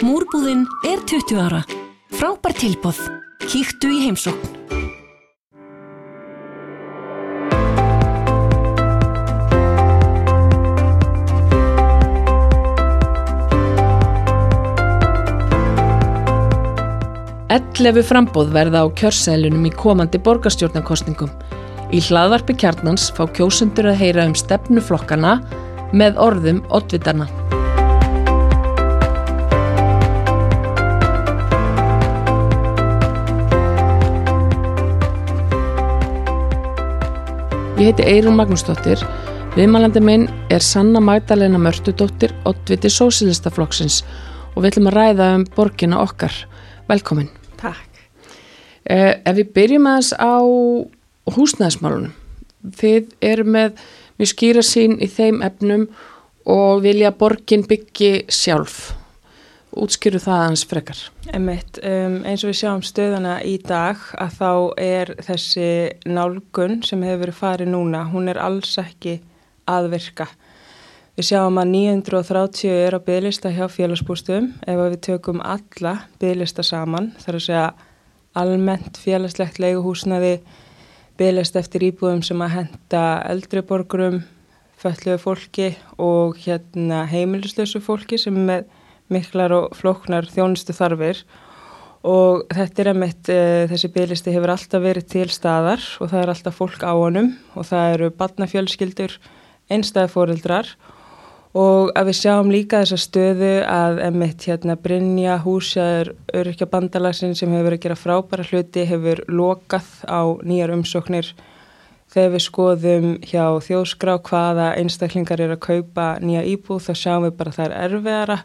Múrbúðinn er 20 ára. Frábær tilbóð. Kíktu í heimsókn. Ellefu frambóð verða á kjörsælunum í komandi borgarstjórnarkostningum. Í hlaðvarpi kjarnans fá kjósundur að heyra um stefnuflokkana með orðum oddvitarna. Ég heiti Eirun Magnúsdóttir. Viðmælandi minn er Sanna Magdalena Mörtudóttir, oddviti Sósilistaflokksins og við ætlum að ræða um borgina okkar. Velkomin. Takk. Eh, ef við byrjum aðeins á húsnæðismálunum. Þið eru með mjög skýra sín í þeim efnum og vilja borgin byggi sjálf. Útskýru það aðeins frekar. Emitt, um, eins og við sjáum stöðana í dag að þá er þessi nálgun sem hefur verið farið núna, hún er alls ekki aðvirka. Við sjáum að 930 er á bygglista hjá félagsbústum ef við tökum alla bygglista saman, þar að segja almennt félagslegt leiguhúsnaði, bygglist eftir íbúðum sem að henda eldriborgurum, fölluðu fólki og hérna heimilislösu fólki sem er með miklar og flóknar þjónustu þarfir og þetta er emitt, e, þessi bygglisti hefur alltaf verið til staðar og það er alltaf fólk á honum og það eru barnafjölskyldur, einstæðfóreldrar og að við sjáum líka þessa stöðu að emitt hérna Brynja, húsjaður, öryrkja bandalasin sem hefur verið að gera frábæra hluti hefur lokað á nýjar umsóknir. Þegar við skoðum hjá þjóskrá hvaða einstaklingar er að kaupa nýja íbúð þá sjáum við bara það er erfiðara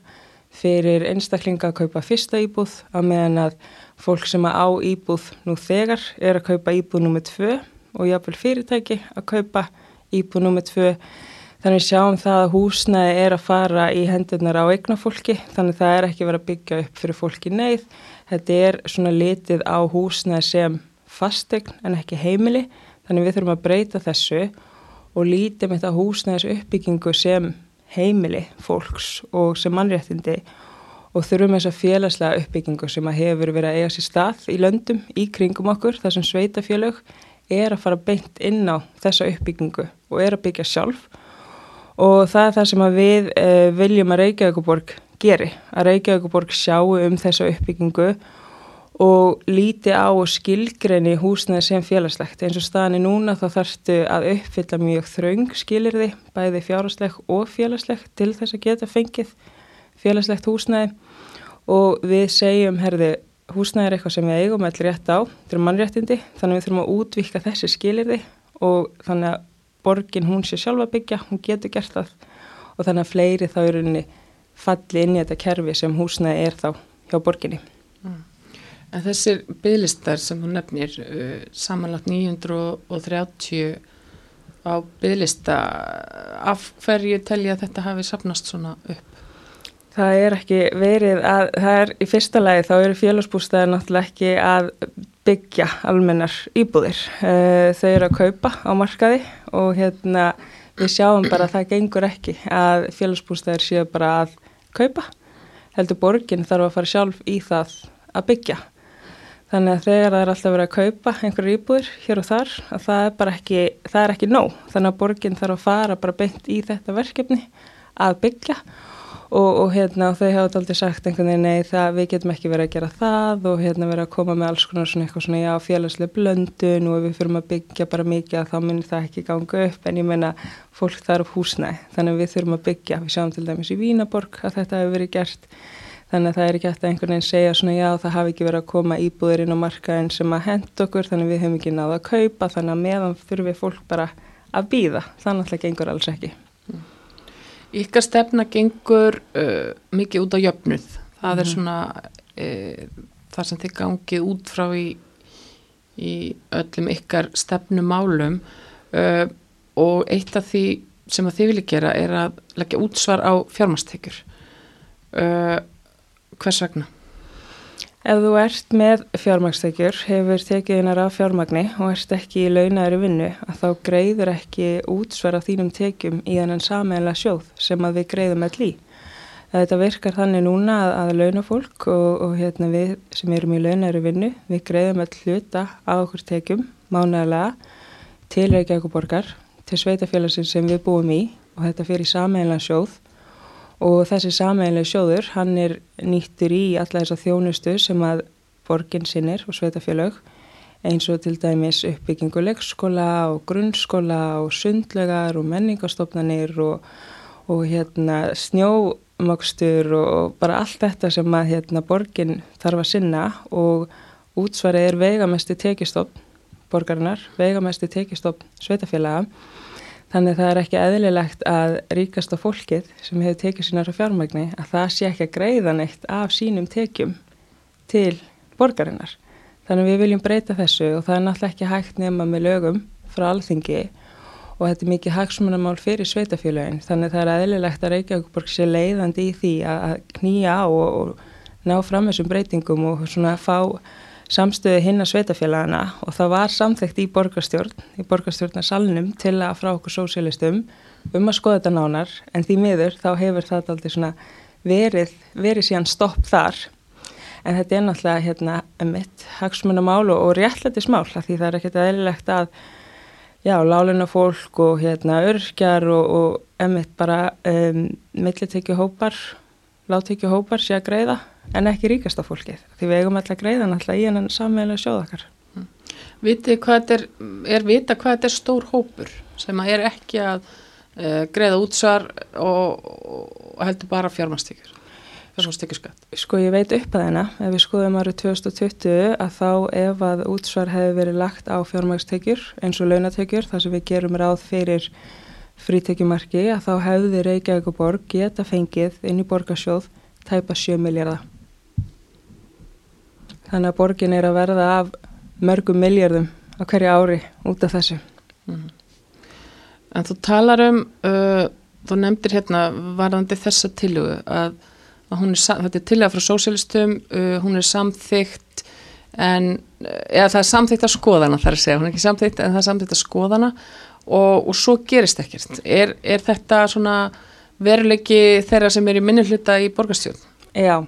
fyrir einstaklinga að kaupa fyrsta íbúð á meðan að fólk sem að á íbúð nú þegar er að kaupa íbúð nummið tvö og jáfnvel fyrirtæki að kaupa íbúð nummið tvö. Þannig sjáum það að húsnæði er að fara í hendurnar á eigna fólki þannig það er ekki verið að byggja upp fyrir fólki neyð. Þetta er svona litið á húsnæði sem fastegn en ekki heimili þannig við þurfum að breyta þessu og lítið með þetta húsnæðis uppbyggingu sem heimili fólks og sem mannréttindi og þurfum þess að félagslega uppbyggingu sem að hefur verið að eiga sér stað í löndum í kringum okkur þar sem sveitafélög er að fara beint inn á þessa uppbyggingu og er að byggja sjálf. Og það er það sem við eh, viljum að Reykjavíkuborg geri, að Reykjavíkuborg sjáu um þessa uppbyggingu og líti á og skilgreni húsnaði sem félagslegt. Eins og staðinni núna þá þarfstu að uppfylla mjög þraung skilirði, bæði fjárhagslegt og félagslegt til þess að geta fengið félagslegt húsnaði og við segjum, herði, húsnaði er eitthvað sem við eigum allir rétt á, þetta er mannréttindi, þannig við þurfum að útvika þessi skilirði og þannig að borgin hún sé sjálfa byggja, hún getur gert það og þannig að fleiri þá eru falli inn í þetta kerfi sem húsnaði er þá hjá borginni. En þessir bygglistar sem þú nefnir, uh, samanlagt 930 á bygglista, af hverju telja þetta hafi sapnast svona upp? Það er ekki verið að, það er í fyrsta lagi þá eru félagsbústæðir náttúrulega ekki að byggja almennar íbúðir. Uh, þau eru að kaupa á markaði og hérna við sjáum bara að það gengur ekki að félagsbústæðir séu bara að kaupa. Heldur borgin þarf að fara sjálf í það að byggja. Þannig að þegar það er alltaf verið að kaupa einhverju íbúður hér og þar, að það er bara ekki, það er ekki nóg. Þannig að borginn þarf að fara bara beint í þetta verkefni að byggja. Og, og hérna og þau hafa aldrei sagt einhvern veginn nei það við getum ekki verið að gera það. Og hérna verið að koma með alls konar svona eitthvað svona já félagslega blöndun og við fyrirum að byggja bara mikið að þá myndir það ekki ganga upp. En ég menna fólk þarf húsnæði. Þannig að við þurfum að byggja, við sjáum til dæmis í Vínaborg að þetta hefur verið gert þannig að það er ekki eftir einhvern veginn segja svona já það hafi ekki verið að koma íbúðir inn á markaðin sem að henda okkur þannig við höfum ekki náða að kaupa þannig að meðan þurfum við fólk bara að býða þannig að það gengur alls ekki. Ykkar stefna gengur uh, mikið út á jöfnuð það mm. er mhm. svona uh, það sem þið gangið út frá í, í öllum ykkar stefnumálum uh, og eitt af því sem að þið vilja gera er að leggja útsvar á fjármastekjur Uh, Hvers vegna? Ef þú ert með fjármagstekjur, hefur tekið einar af fjármagni og ert ekki í launæri vinnu, að þá greiður ekki útsvara þínum tekjum í þennan sameinlega sjóð sem að við greiðum all í. Þetta virkar þannig núna að, að launafólk og, og hérna við sem erum í launæru vinnu, við greiðum all hluta á okkur tekjum mánægilega til Reykjavíkuborgar, til sveitafélagsins sem við búum í og þetta fyrir sameinlega sjóð og þessi sameinlega sjóður hann er nýttur í alla þessa þjónustu sem að borgin sinnir og sveitafélag eins og til dæmis uppbyggingu leikskóla og grunnskóla og sundlegar og menningastofnanir og, og hérna snjó mokstur og bara allt þetta sem að hérna, borgin þarf að sinna. Og útsvarið er veigamesti tekistofn borgarinnar, veigamesti tekistofn sveitafélaga þannig að það er ekki eðlilegt að ríkasta fólkið sem hefur tekið sínar á fjármægni að það sé ekki að greiða neitt af sínum tekjum til borgarinnar. Þannig að við viljum breyta þessu og það er náttúrulega ekki hægt nema með lögum frá alþingi og þetta er mikið hagsmunamál fyrir sveitafélagin þannig það er aðlilegt að Reykjavíkborg sé leiðandi í því að knýja á og, og ná fram þessum breytingum og svona fá samstöðu hinn að sveitafélagana og það var samþekkt í borgarstjórn, í borgarstjórnarsalunum til að frá okkur sósialistum um að skoða þetta nánar en því miður þá hefur það aldrei svona verið, verið síðan stopp þar. En þetta er náttúrulega hérna mitt hagsmunamál og, og réttlættismál því það er ekkert aðlilegt að já, láluna fólk og hérna örkjar og, og emitt bara um, millitekju hópar, láttekju hópar sé að greiða en ekki ríkasta fólkið. Því við eigum alltaf að greiða náttúrulega í hennan sammeila sjóðakar. Mm. Vitið hvað þetta er, er vita hvað þetta er stór hópur sem að er ekki að uh, greiða útsvar og, og heldur bara fjármastíkjur? Sko ég veit upp að þeina, ef við skoðum árið 2020 að þá ef að útsvar hefur verið lagt á fjármægstekjur eins og launatekjur þar sem við gerum ráð fyrir frítekjumarki að þá hefði Reykjavík og Borg geta fengið inn í borgarsjóð tæpa 7 miljardar. Þannig að borgin er að verða af mörgum miljardum á hverju ári út af þessu. Mm. En þú talar um, uh, þú nefndir hérna varðandi þessa tilugu að að hún er, þetta er tilega frá sósialistum, uh, hún er samþygt en, eða það er samþygt að skoðana þar að segja, hún er ekki samþygt en það er samþygt að skoðana og, og svo gerist ekkert. Er, er þetta svona veruleiki þeirra sem er í minnuluta í borgastjón? Já,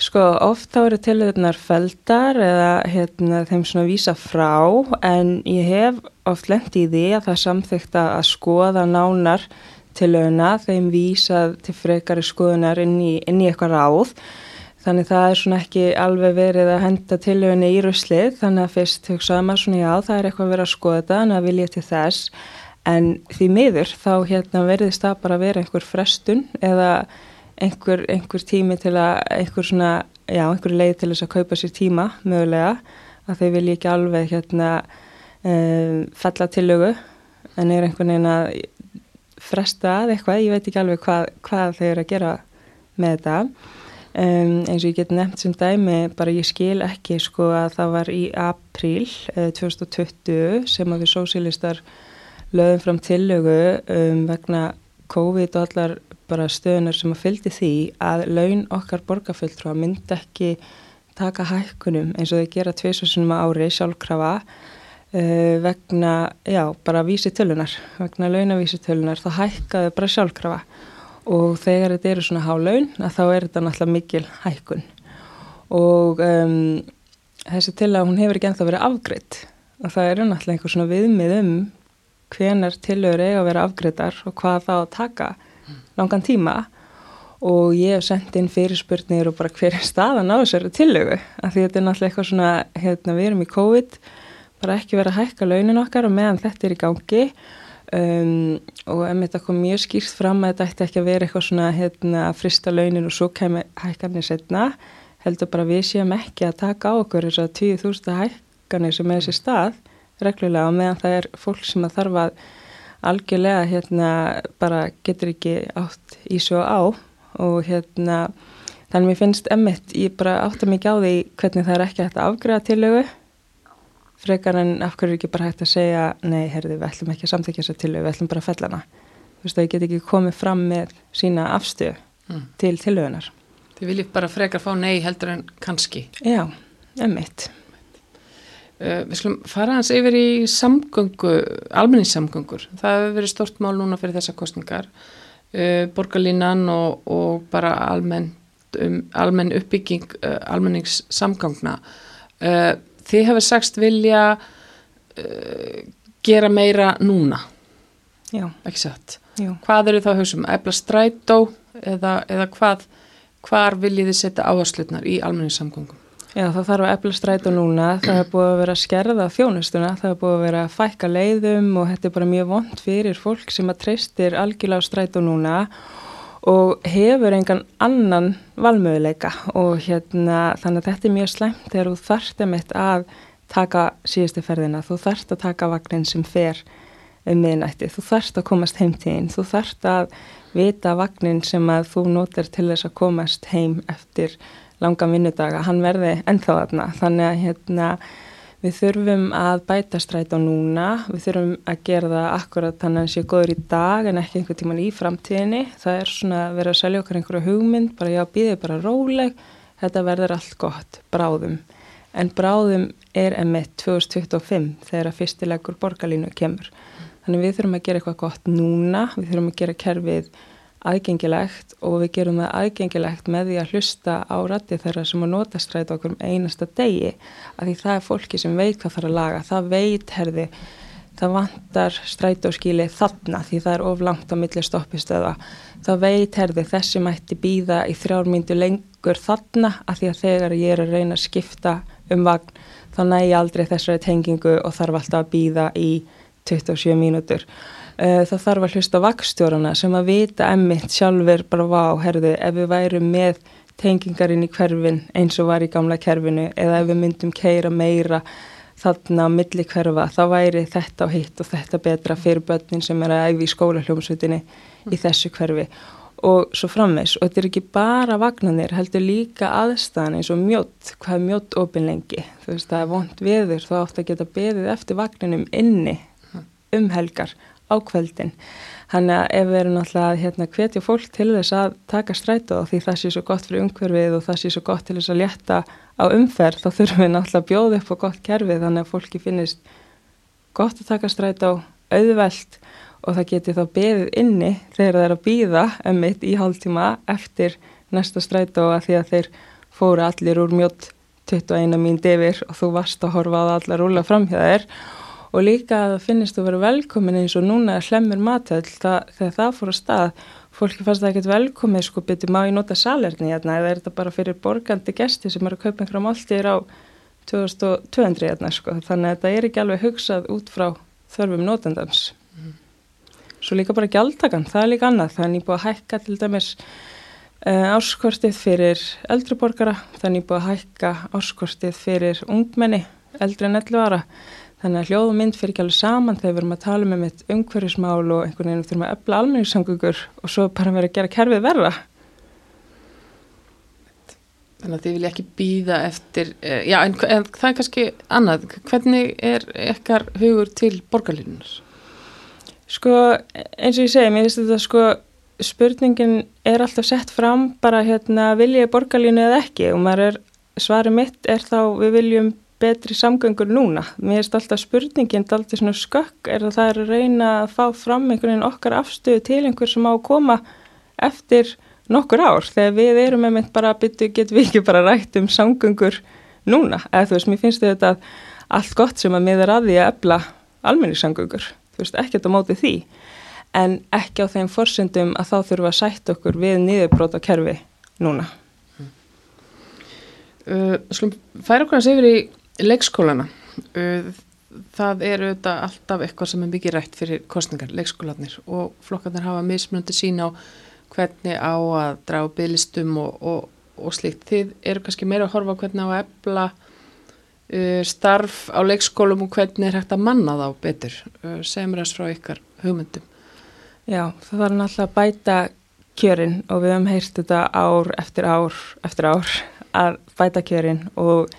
sko ofta eru tilöðunar feldar eða hérna, þeim svona vísa frá en ég hef oft lengt í því að það er samþygt að skoða nánar tilöguna, þeim vísað til frekari skoðunar inn í, inn í eitthvað ráð. Þannig það er svona ekki alveg verið að henda tilögunni í ruslið, þannig að fyrst hugsaða maður svona já það er eitthvað verið að skoða þetta en að vilja til þess. En því miður þá hérna verðist það bara að vera einhver frestun eða einhver, einhver tími til að, einhver svona, já einhver leið til þess að kaupa sér tíma mögulega að þau vilja ekki alveg hérna um, falla tilögu en er einhvern veginn að fresta að eitthvað, ég veit ekki alveg hvað, hvað þau eru að gera með þetta. Um, eins og ég get nefnt sem dæmi, bara ég skil ekki sko að það var í april eh, 2020 sem að við sósilistar lögum fram tillögu um, vegna COVID og allar bara stöðunar sem að fyldi því að laun okkar borgarfulltrú að myndi ekki taka hækkunum eins og þau gera tviðsvarsunum ári sjálfkrafa Uh, vegna, já, bara vísitölunar vegna launavísitölunar þá hækkaðu bara sjálfkrafa. Og þegar þetta eru svona há laun að þá er þetta náttúrulega mikil hækkun. Og um, þessi til að hún hefur ekki ennþá verið afgreitt og það eru náttúrulega einhver svona viðmið um hvenar tilögur eiga að vera afgreitar og hvað þá að taka langan tíma. Og ég hef sendt inn fyrirspurnir og bara hver staðan á þessari tilögu af því þetta er náttúrulega eitthvað svona, hérna við erum í COVID bara ekki verið að hækka launin okkar og meðan þetta er í gangi. Um, og ef þetta kom mjög skýrt fram að þetta ætti ekki að vera eitthvað svona hérna, að frista launin og svo kemur hækkanir setna heldur bara við séum ekki að taka á okkur þess að 20.000 hækkanir sem er þessi stað reglulega og meðan það er fólk sem að þarf að algjörlega hérna bara getur ekki átt í svo á og hérna þannig að mér finnst emmitt, ég bara átta mikið á því hvernig það er ekki hægt að afgræða tilögu frekar en af hverju ekki bara hægt að segja nei, herði, við ætlum ekki að samþykja þess að til við ætlum bara að fella hana. Þú veist að ég get ekki komið fram með sína afstöð mm. til tilöðunar Þið viljið bara frekar fá nei heldur en kannski? Já, emitt uh, Við skulum fara hans yfir í samgöngu almenningssamgöngur, það hefur verið stort mál núna fyrir þessa kostningar uh, borgarlínan og, og bara almenn, um, almenn uppbygging uh, almenningssamgangna. Þið hefur sagst vilja gera meira núna. Já, ekki satt? Jú. hvað eru þá hugsaum, efla strætó eða, eða hvað hvar viljið þið setja áherslutnar í almenningssamgangum Já, það þarf að efla strætó núna, það er búið að vera að skerða þjónustuna, það er búið að vera að fækka leiðum og þetta er bara mjög vond fyrir fólk sem að treystir algjörlega á strætó núna og hefur engan annan valmöðuleika og hérna þannig að þetta er mjög slæmt þegar þú þarft emitt að taka síðustu ferðina, þú þarft að taka vagnin sem fer um miðnætti, þú þarft að komast heim til þín, þú þarft að vita vagnin sem að þú notar til þess að komast heim eftir langan vinnudaga, hann verði ennþá þarna, þannig að hérna við þurfum að bæta stræt á núna, við þurfum að gera það akkurat þannig að hann sé góður í dag en ekki einhver tíman í framtíðinni, það er svona að vera að selja okkar einhverju hugmynd, bara já, býðið bara róleg, þetta verður allt gott, bráðum, en bráðum er emitt 2025 þegar að fyrstilegur borgarlínu kemur, þannig við þurfum að gera eitthvað gott núna, við þurfum að gera kerfið aðgengilegt og við gerum það aðgengilegt með því að hlusta á rætti þeirra sem að nota stræt okkur um einasta degi að því það er fólki sem veit hvað þarf að laga, það veit herði, það vantar strætóskíli þarna því það er oflangt á milli stoppistöða, það veit herði þessi mætti býða í þrjármyndu lengur þarna að því að þegar ég er að reyna að skipta um vagn þá næ ég aldrei þessari tengingu og þarf alltaf að býða í 27 mínútur. Eh, það þarf að hlusta vakstjórana sem að vita emmitt sjálfur bara vá, herðu, ef við værum með tengingarinn í hverfin eins og var í gamla kerfinu eða ef við myndum keira meira þarna á milli hverfa, þá væri þetta og hitt og þetta betra fyrir börnin sem er að æfi í skólahljómsutinni í þessu hverfi. Og svo framvegs og þetta er ekki bara vagnanir, heldur líka aðstæðan eins og mjótt, hvað er mjótt opin lengi, þú veist það er vond viður, þú átt að geta beðið eftir vagninum inni um helgar á kveldin. Þannig að ef við erum náttúrulega hérna hvetja fólk til þess að taka strætó því það sé svo gott fyrir umhverfið og það sé svo gott til þess að létta á umferð þá þurfum við náttúrulega að bjóða upp á gott kerfið þannig að fólki finnist gott að taka strætó, auðvelt og það geti þá beðið inni þegar það er að býða ömmit í hálftíma eftir næsta strætó að því að þeir fóru allir úr mjótt 21 mín devir og þú varst að horfa á allar rúla fram hjá þeir og líka að það finnist að vera velkomin eins og núna hlemmur matöll þegar það fór að stað fólki fannst það ekkert velkomið sko betur má ég nota salerni hérna? Eða er þetta bara fyrir borgandi gesti sem eru að kaupa einhverja máltýr á 2200 hérna sko? Þannig að þetta er ekki alveg hugsað út frá þörfum notendans mm. svo líka bara gjaldtakan, það er líka annað. Þannig búið að hækka til dæmis uh, áskortið fyrir eldriborgara, þannig búið að hækka áskortið fyrir ungmenni eldri en 11 ára Þannig að hljóð og mynd fyrir ekki alveg saman þegar við erum að tala með mitt umhverfismál og einhvern veginn þurfum að öfla almenningssamgöngur og svo bara vera að gera kerfið verða. Þannig að þið vilja ekki býða eftir, eh, já en, en það er kannski annað, hvernig er ekkar hugur til borgarlínunar? Sko eins og ég segi, mér finnst þetta sko spurningin er alltaf sett fram bara hérna vilja borgarlínu eða ekki og maður er, svarið mitt er þá við viljum betri samgöngur núna. Mér erst alltaf spurningin alltaf svona skökk er að það er að reyna að fá fram einhvern veginn okkar afstöðu til einhver sem á að koma eftir nokkur ár þegar við erum með mynd bara að byttu getum við ekki bara rætt um samgöngur núna. Eða þú veist, mér finnst þetta allt gott sem að miður að því að ebla almenningssamgöngur. Þú veist, ekkert á móti því en ekki á þeim forsendum að þá þurfum að sætt okkur við niðurbróta kerfi núna. Uh, slum, færa okkur að segja yfir í leikskólana það eru þetta alltaf eitthvað sem er mikið rætt fyrir kostningar, leikskólanir og flokkarnir hafa mismunandi sín á hvernig á að draga bygglistum og, og, og slikt. Þið eru kannski meira að horfa hvernig á að ebla uh, starf á leikskólum og hvernig er hægt að manna þá betur. Uh, Segum ræðs frá ykkar hugmyndum. Já, það var náttúrulega að bæta kjörin og við hefum heyrst þetta ár eftir ár eftir ár að bæta kjörin og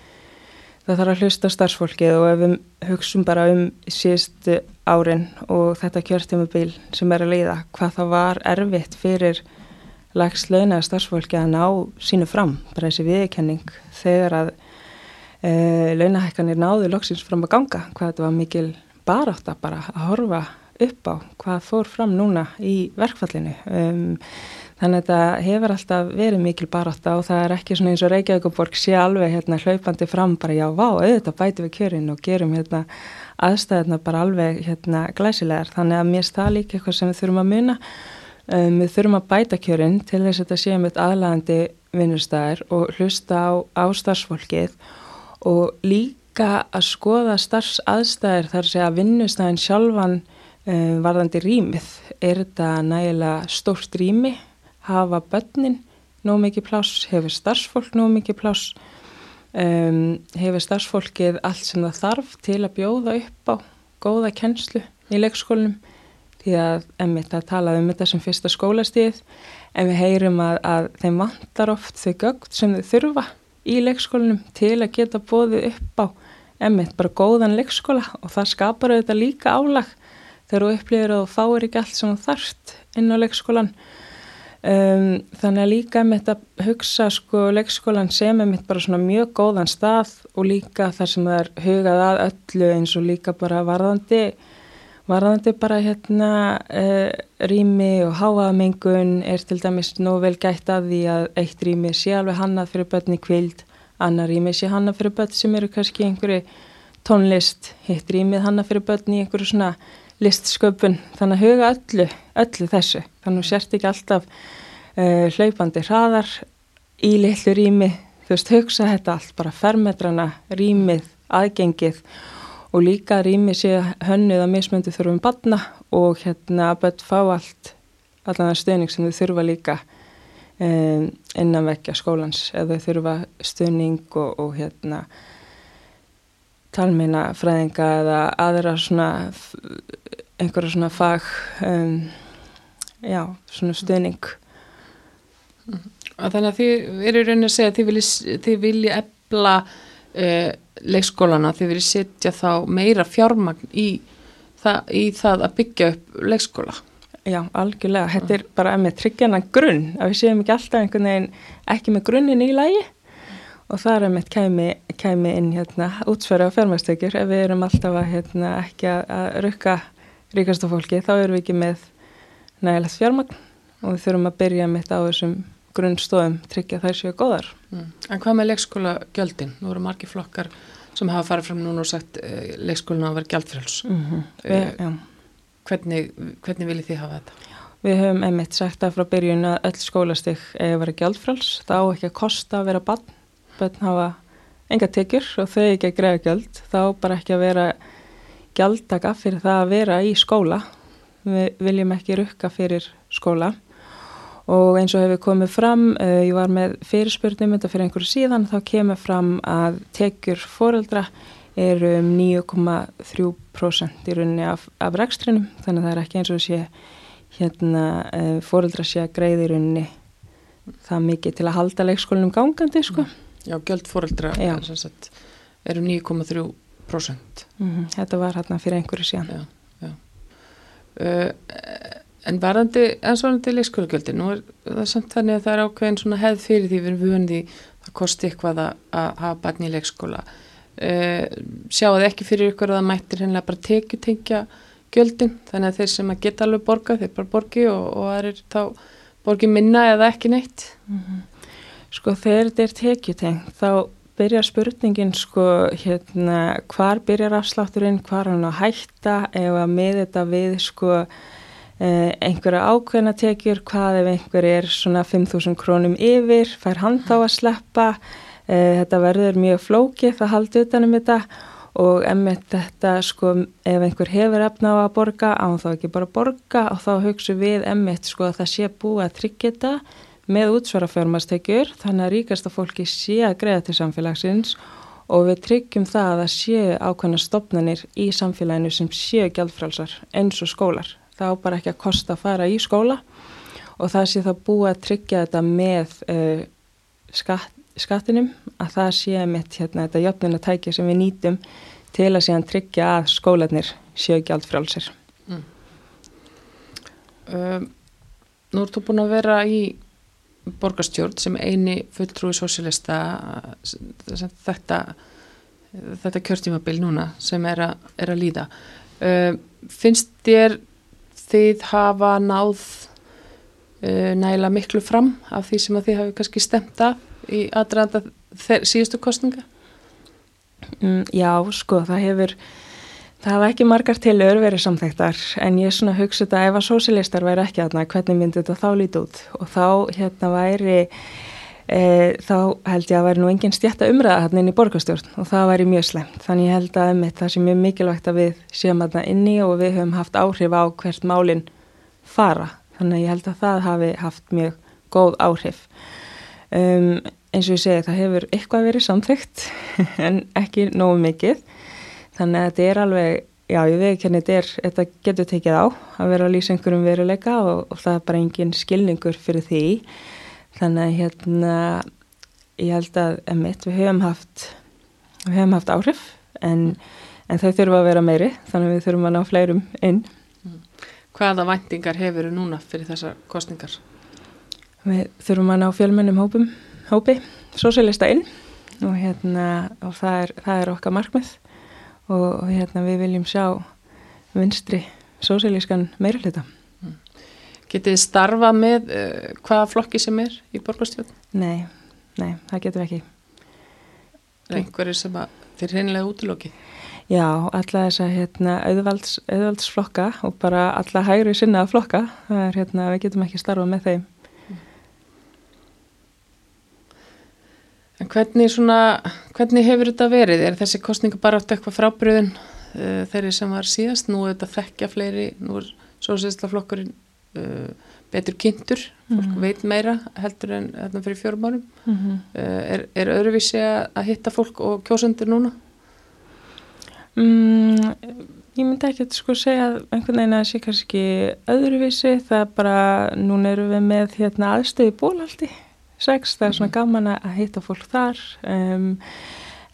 það þarf að hlusta starfsfólkið og ef við hugsun bara um síðustu árin og þetta kjörtímabil sem er að leiða, hvað það var erfitt fyrir lags launaða starfsfólki að ná sínu fram, bara þessi viðkenning þegar að e, launahækkanir náðu loksins fram að ganga, hvað þetta var mikil barátt að bara að horfa upp á hvað fór fram núna í verkfallinu. Um, þannig að þetta hefur alltaf verið mikil barátta og það er ekki svona eins og Reykjavíkuborg sé alveg hérna hlaupandi fram bara já, vá, auðvitað bæti við kjörin og gerum hérna aðstæðina bara alveg hérna glæsilegar. Þannig að mér stað líka eitthvað sem við þurfum að muna. Um, við þurfum að bæta kjörin til þess að þetta sé með aðlægandi vinnustæðir og hlusta á, á starfsfólkið og líka að skoða starfsaðstæðir þar sé að vinnustæðin sjálfan um, varðandi rýmið. Er þetta nægilega stórt rými? Hafa börnin nóg mikið pláss? Hefur starfsfólk nóg mikið pláss? Um, hefur starfsfólkið allt sem það þarf til að bjóða upp á góða kennslu í leikskólinum? því að emmitt að tala um þetta sem fyrsta skólastíð en við heyrum að, að þeim vantar oft þau gögt sem þau þurfa í leikskólinum til að geta bóðið upp á emmitt bara góðan leikskóla og það skapar auðvitað líka álag þegar þú upplýðir að þú fáir ekki allt sem þú þarft inn á leikskólan um, þannig að líka emmitt að hugsa sko leikskólan sem emmitt bara svona mjög góðan stað og líka þar sem það er hugað að öllu eins og líka bara varðandi Varðandi bara hérna uh, rými og háaðamengun er til dæmis nóg vel gætt að því að eitt rými sé alveg hannað fyrir börn í kvild, annar rými sé hannað fyrir börn sem eru kannski einhverju tónlist, hitt rýmið hannað fyrir börn í einhverju svona listsköpun, þannig að huga öllu, öllu þessu, þannig að sért ekki alltaf uh, hlaupandi hraðar í litlu rými, þú veist, hugsa þetta allt, bara fermetrana, rýmið, aðgengið. Og líka rými sé hönnuð að mismöndu þurfum batna og hérna að börn fá allt allan það stöðning sem þau þurfa líka um, innan vekja skólans. Eða þau þurfa stöðning og, og hérna talmeina fræðinga eða aðra svona einhverja svona fag um, já, svona stöðning Þannig að þið eru raunin að segja að þið vilji, vilji ebla uh, leikskólana þið verið setja þá meira fjármagn í það, í það að byggja upp leikskóla. Já, algjörlega, þetta er bara með tryggjana grunn, að við séum ekki alltaf einhvern veginn ekki með grunnin í lægi og það er með kæmi, kæmi inn hérna útsverja á fjármagstökjur ef við erum alltaf að hérna, ekki að, rukka ríkastu fólki þá erum við ekki með nægilegt fjármagn og við þurfum að byrja þetta á þessum grunnstofum tryggja þær séu góðar. Mm. En hvað með leikskóla gjöldin? Nú eru margi flokkar sem hafa farið fram núna og sagt uh, leikskólinu að vera gjaldfrjáls. Mm -hmm. uh, hvernig, hvernig viljið þið hafa þetta? Við höfum einmitt sagt að frá byrjun að öll skólastig eða vera gjaldfrjáls. Það á ekki að kosta að vera bann. Bönn hafa enga tekjur og þau ekki að greiða gjöld. Það á bara ekki að vera gjaldaka fyrir það að vera í skóla. Við viljum ekki rukka fyrir skóla og eins og hefur komið fram, uh, ég var með fyrirspurnum þetta fyrir einhverju síðan, þá kemur fram að tekjur foreldra er um 9,3% í rauninni af, af rekstrinum, þannig að það er ekki eins og sé hérna uh, foreldra sé að greiði í rauninni það mikið til að halda leikskólinum gangandi, sko. Já, göld foreldra Já. er um 9,3%. Mm -hmm. Þetta var hérna fyrir einhverju síðan. Já, já. Uh, En varandi, eins og varandi leikskólagjöldin, nú er það samt þannig að það er ákveðin svona hefð fyrir því við erum vöndi það kosti eitthvað að, að hafa barni í leikskóla. Uh, sjáu ekki fyrir ykkur að það mættir hennilega bara tekju tengja gjöldin, þannig að þeir sem að geta alveg borga, þeir bara borgi og, og það er þá borgi minna eða ekki neitt. Mm -hmm. Sko þegar þetta er tekju tengt, þá byrjar spurningin sko hérna hvar byrjar afslátturinn, hvar hann að hætta eða með þetta við sko Eh, einhverja ákveðna tekjur, hvað ef einhver er svona 5.000 krónum yfir, fær hann þá að sleppa, eh, þetta verður mjög flókið það haldi utanum þetta og emmett þetta sko ef einhver hefur efna á að borga, án þá ekki bara borga og þá hugsu við emmett sko að það sé búið að tryggja þetta með útsvara fjármastekjur þannig að ríkasta fólki sé að greiða til samfélagsins og við tryggjum það að það séu ákveðna stopnarnir í samfélaginu sem séu gjaldfrálsar eins og skólar þá bara ekki að kosta að fara í skóla og það sé þá búið að tryggja þetta með uh, skatt, skattinum að það sé með hérna, þetta jöfnunatækja sem við nýtum til að sé að tryggja að skólanir séu ekki allt frálsir. Mm. Um, nú ertu búin að vera í borgarstjórn sem eini fulltrúi sósilista þetta, þetta kjörtímabil núna sem er, a, er að líða. Um, finnst þér þið hafa náð uh, nægilega miklu fram af því sem að þið hafi kannski stemt af í aðranda síðustu kostninga? Mm, já, sko, það hefur það hafa ekki margar tilur verið samþektar en ég svona hugsa þetta ef að sósilistar væri ekki aðna, hvernig myndi þetta þá lítið út? Og þá hérna væri e, þá held ég að væri nú engin stjætta umræða hérna inn í borgastjórn og það væri mjög slemt, þannig ég held að um það sem er mikilvægt að við séum aðna inni og við höfum haft áhrif á hvert málinn fara, þannig að ég held að það hafi haft mjög góð áhrif. Um, eins og ég segi það hefur eitthvað verið samþygt en ekki nógu mikið þannig að þetta er alveg, já ég veit hvernig þetta er, þetta getur tekið á að vera að lýsa einhverjum veruleika og, og það er bara engin skilningur fyrir því. Þannig að hérna ég held að emitt við höfum haft við höfum haft áhrif en, en þau þurfum að vera meiri þannig að við þurfum að ná fleirum inn. Hvaða vendingar hefur þú núna fyrir þessar kostningar? Við þurfum að ná fjölmennum hópum hópi, sósélista inn og, hérna, og það, er, það er okkar markmið og, hérna, við viljum sjá vinstri sósélískan meirulita. Mm. Getið þið starfa með uh, hvaða flokki sem er í borgarstjórn? Nei, nei, það getum við ekki. Einhverju sem þið reynilega útilókið? Já, alla þess að hérna, auðvalds, auðvaldsflokka og bara alla hægri sinna flokka, það er hérna, við getum ekki starfa með þeim. En hvernig, svona, hvernig hefur þetta verið? Er þessi kostninga bara átt eitthvað frábriðin uh, eh, þeirri sem var síðast? Nú er þetta þekkja fleiri, nú er sósýðslaflokkurinn uh, betur kynntur, fólk mm -hmm. veit meira heldur en þetta fyrir fjórum árum. Mm -hmm. uh, er, er öðruvísi að hitta fólk og kjósendur núna? Mm, ég myndi ekki að sko segja að einhvern veginn að sé kannski öðruvísi, það er bara, núna eru við með hérna, aðstöði bólaldi sex, það er svona mhm. gaman að hitta fólk þar um,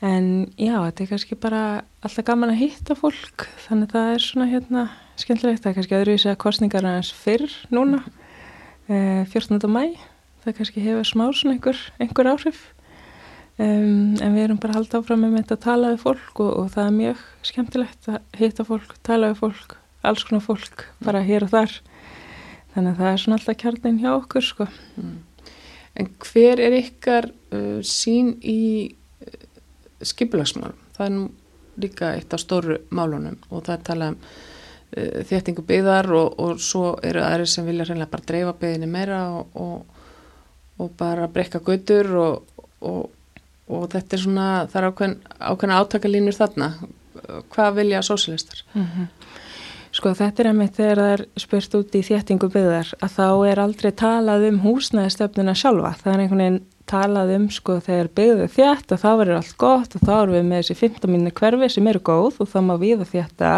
en já, þetta er kannski bara alltaf gaman að hitta fólk þannig að það er svona hérna skemmtilegt, það er kannski öðruvísi að kostningar aðeins fyrr núna uh, 14. mæ, það kannski hefur smá svona einhver, einhver áhrif um, en við erum bara halda áfram með þetta að tala við fólk og, og það er mjög skemmtilegt að hitta fólk, tala við fólk alls konar fólk, bara hér og þar þannig að það er svona alltaf kjarnin hjá okkur sko mm. En hver er ykkar uh, sín í uh, skipilagsmálum? Það er nú líka eitt af stóru málunum og það er talað um uh, þéttingu byggðar og, og svo eru aðri sem vilja reynilega bara dreifa byggðinni meira og, og, og bara breyka götur og þetta er svona, það er ákveðin átakalínur þarna. Hvað vilja sósilistar? Mm -hmm. Sko þetta er einmitt þegar það er spurt út í þéttingu byggðar að þá er aldrei talað um húsnæðistöfnuna sjálfa. Það er einhvern veginn talað um sko þegar byggðu þétt og þá verður allt gott og þá erum við með þessi 15 minni hverfi sem eru góð og þá má við að þétta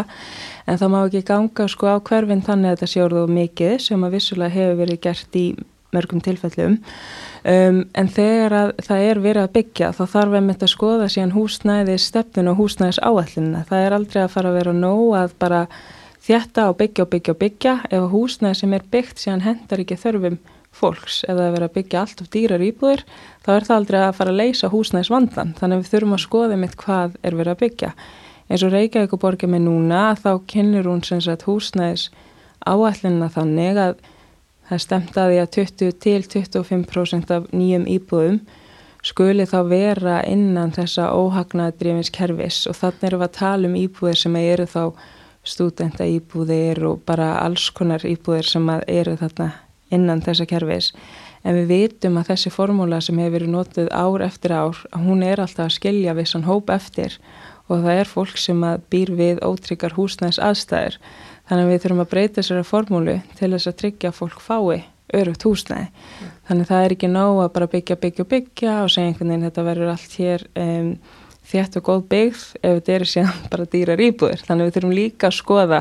en þá má ekki ganga sko á hverfin þannig að þetta sjóruðu mikið sem að vissulega hefur verið gert í mörgum tilfellum um, en þegar að það er verið að byggja þá þarf við með þetta að skoða síðan húsnæðis stefnun og húsnæðis áallina. Það er aldrei að fara að vera nóg að bara þjætta og byggja og byggja og byggja. Ef húsnæði sem er byggt síðan hendar ekki þörfum fólks ef það er verið að byggja allt of dýrar íbúðir þá er það aldrei að fara að leysa húsnæðis vandan þannig að við þurfum að skoða mitt hvað er verið að byggja. Eins og Reykjavík og borgið með núna þá kynir hún sem sagt húsnæðis áallinna þannig að það stemt að því að 20 til 25% af nýjum íbúðum skuli þá vera innan þessa óhagnaðdrifins kervis og þannig erum við að tala um íbúðir sem eru þá stúdenta íbúðir og bara alls konar íbúðir sem eru þarna innan þessa kerfis. En við vitum að þessi formúla sem hefur verið nótið ár eftir ár að hún er alltaf að skilja vissan hóp eftir og það er fólk sem býr við ótryggar húsnæðs aðstæður þannig að við þurfum að breyta þessari formúlu til þess að tryggja að fólk fái örugt húsnæði. Mm. þannig að það er ekki nóg að bara byggja, byggja, byggja og segja einhvern veginn þetta verður allt hér um, þétt og góð byggð ef þetta eru síðan bara dýrar íbúður. Þannig við þurfum líka að skoða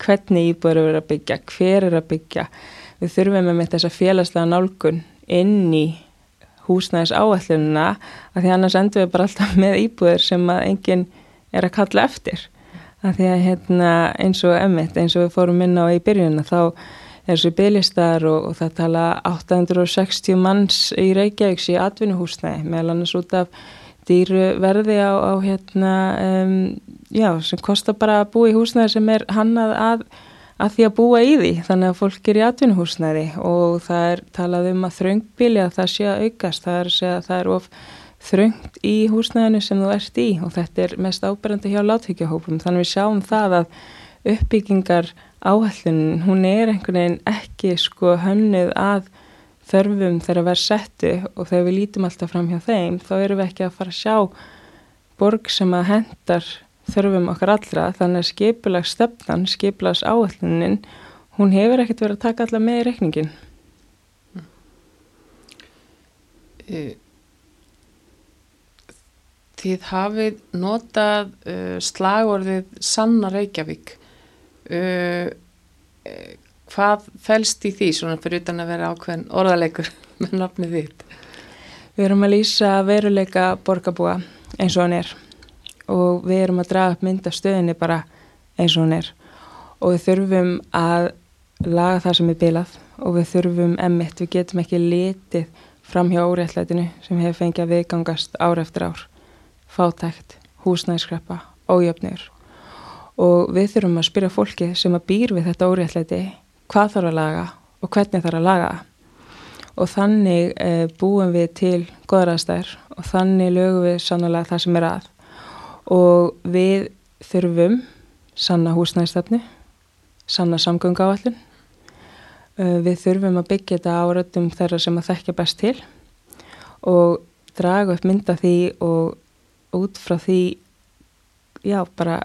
hvernig íbúður eru að byggja, hver eru að byggja. Við þurfum með þessa félagslega nálgun inn í húsnæðis áallununa að því annars endur við bara alltaf með íbúður sem að enginn er að kalla eftir. Að því að hérna, eins og emitt, eins og við fórum inn á í byrjunna þá er þessu bygglistar og, og það tala 860 manns í Reykjavíks í atvinnuhúsnæði meðal annars út af dýru verði á, á hérna, um, já, sem kostar bara að búa í húsnæði sem er hannað að að því að búa í því. Þannig að fólk er í atvinnuhúsnæði og það er talað um að þröngbili að það sé að aukast, það er, að það er of þröngt í húsnæðinu sem þú ert í og þetta er mest áberandi hjá látvíkjahópum þannig við sjáum það að uppbyggingar áhællin hún er einhvern veginn ekki sko hönnuð að þörfum þegar verð settu og þegar við lítum alltaf fram hjá þeim þá erum við ekki að fara að sjá borg sem að hendar þörfum okkar allra. Þannig að skipilags stefnan, skipilags áallunin hún hefur ekkert verið að taka alla með í reikningin Þið hafið notað uh, slagorðið Sanna Reykjavík. Uh, hvað fælst í því svona fyrir utan að vera ákveðin orðalegur með nafnið þitt? Við erum að lýsa veruleika borgarbúa eins og hann er. Og við erum að draga upp mynd af stöðinni bara eins og hún er. Og við þurfum að laga það sem er bilað. Og við þurfum emitt, við getum ekki litið fram hjá óréttlætinu sem hefur fengið að viðgangast ár eftir ár. Fátækt, húsnæðiskreppa ójöfnir og við þurfum að spyrja fólki sem að býr við þetta óréttlæti hvað þarf að laga og hvernig þarf að laga og þannig e, búum við til goðraðstær og þannig lögum við sannlega það sem er að og við þurfum sanna húsnæðistafni, sanna samgöngáallin. Uh, við þurfum að byggja þetta áratum þeirra sem að þekkja best til og draga upp mynda því og út frá því, já bara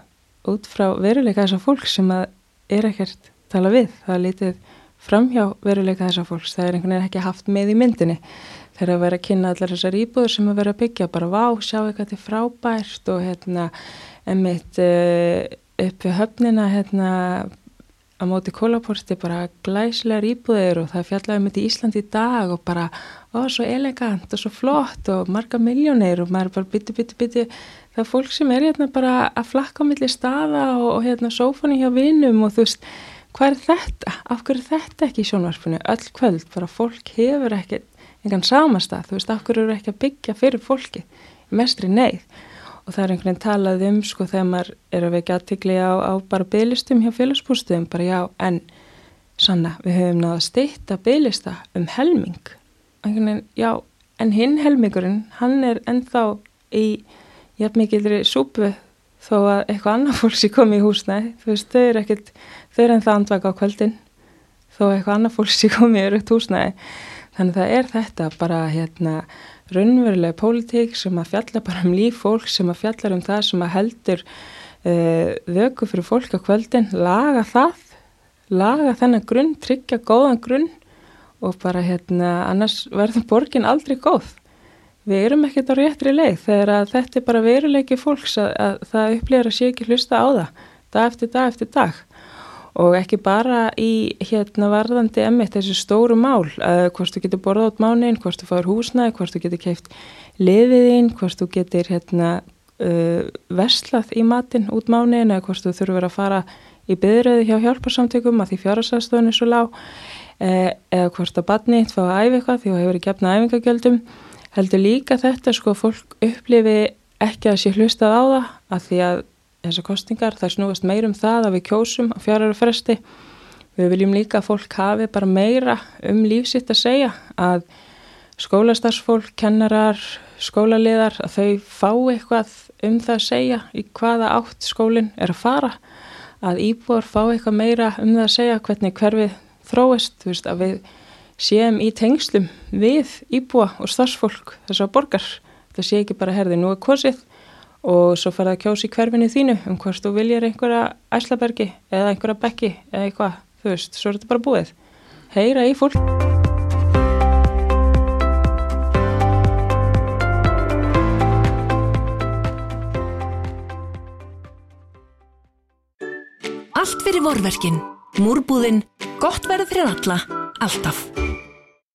út frá veruleika þessar fólk sem að er ekkert tala við. Það er litið framhjá veruleika þessar fólks, það er einhvern veginn ekki haft með í myndinni. Þegar að vera að kynna allar þessar íbúður sem að vera að byggja bara vá, sjá eitthvað til frábært og hérna emitt uh, upp við höfnina hérna á móti kólaporti bara glæslegar íbúðir og það fjallaði um þetta í Ísland í dag og bara, ó, svo elegant og svo flott og marga miljónir og maður bara bytti, bytti, bytti það er fólk sem er hérna bara að flakka á milli staða og, og hérna sófani hjá vinnum og þú veist, hvað er þetta? Af hverju er þetta ekki í sjónvarpinu? Öll kvöld, bara fólk hefur ekkert engan samastað, þú veist, okkur eru ekki að byggja fyrir fólki, mestri neyð og það er einhvern veginn talað um sko þegar maður er að vekja aðtikli á, á bara byglistum hjá félagsbústuðum, bara já, en sanna, við höfum náða steitta byglista um helming einhvern veginn, já, en hinn helmingurinn, hann er ennþá í jafn mikilri súpu þó að eitthvað annað fólk sé komið í húsnæði, þú veist, þau eru ekkert þau eru ennþá andvaka á kvöldin. Þó eitthvað annað fólk sé komið í örugt húsnæði Þannig það er þetta bara hérna raunverulega pólitík sem að fjalla bara um líf fólk sem að fjallar um það sem að heldur uh, vöku fyrir fólk á kvöldin, laga það, laga þennan grunn, tryggja góðan grunn og bara hérna annars verður borgin aldrei góð. Við erum ekkert á réttri leið þegar að þetta er bara veruleiki fólks að, að það upplýðar að sé ekki hlusta á það dag eftir dag eftir dag. Og ekki bara í hérna varðandi emitt þessi stóru mál uh, hvort þú getur borðað át mánin, hvort þú fáir húsnæði, hvort þú getur keift liðiðinn, hvort þú getur hérna uh, verslað í matin út mánin eða hvort þú þurfur að fara í byðröði hjá hjálparsamtökum að því fjárhastafstofun er svo lág uh, eða hvort að badni þá að æfi eitthvað því að hefur ekki efna æfingagjöldum heldur líka þetta sko fólk upplifi ekki að sé hlustað á það að því að þessar kostningar, það snúast meir um það að við kjósum á fjárhæru fresti. Við viljum líka að fólk hafi bara meira um lífsitt að segja að skólastarsfólk, kennarar, skólaliðar, að þau fá eitthvað um það að segja í hvaða átt skólinn er að fara, að íbúar fá eitthvað meira um það að segja hvernig hverfið þróist, þú veist, að við séum í tengslum við íbúa og starfsfólk þessar borgar. Það sé ekki bara herði nú er kosið og svo farið að kjósa í hverfinu þínu um hvort þú viljir einhverja æslabergi eða einhverja bekki eða eitthvað, þú veist, svo er þetta bara búið. Heyra í fólk. Allt fyrir vorverkin, múrbúðin, gott verð fyrir alla, alltaf.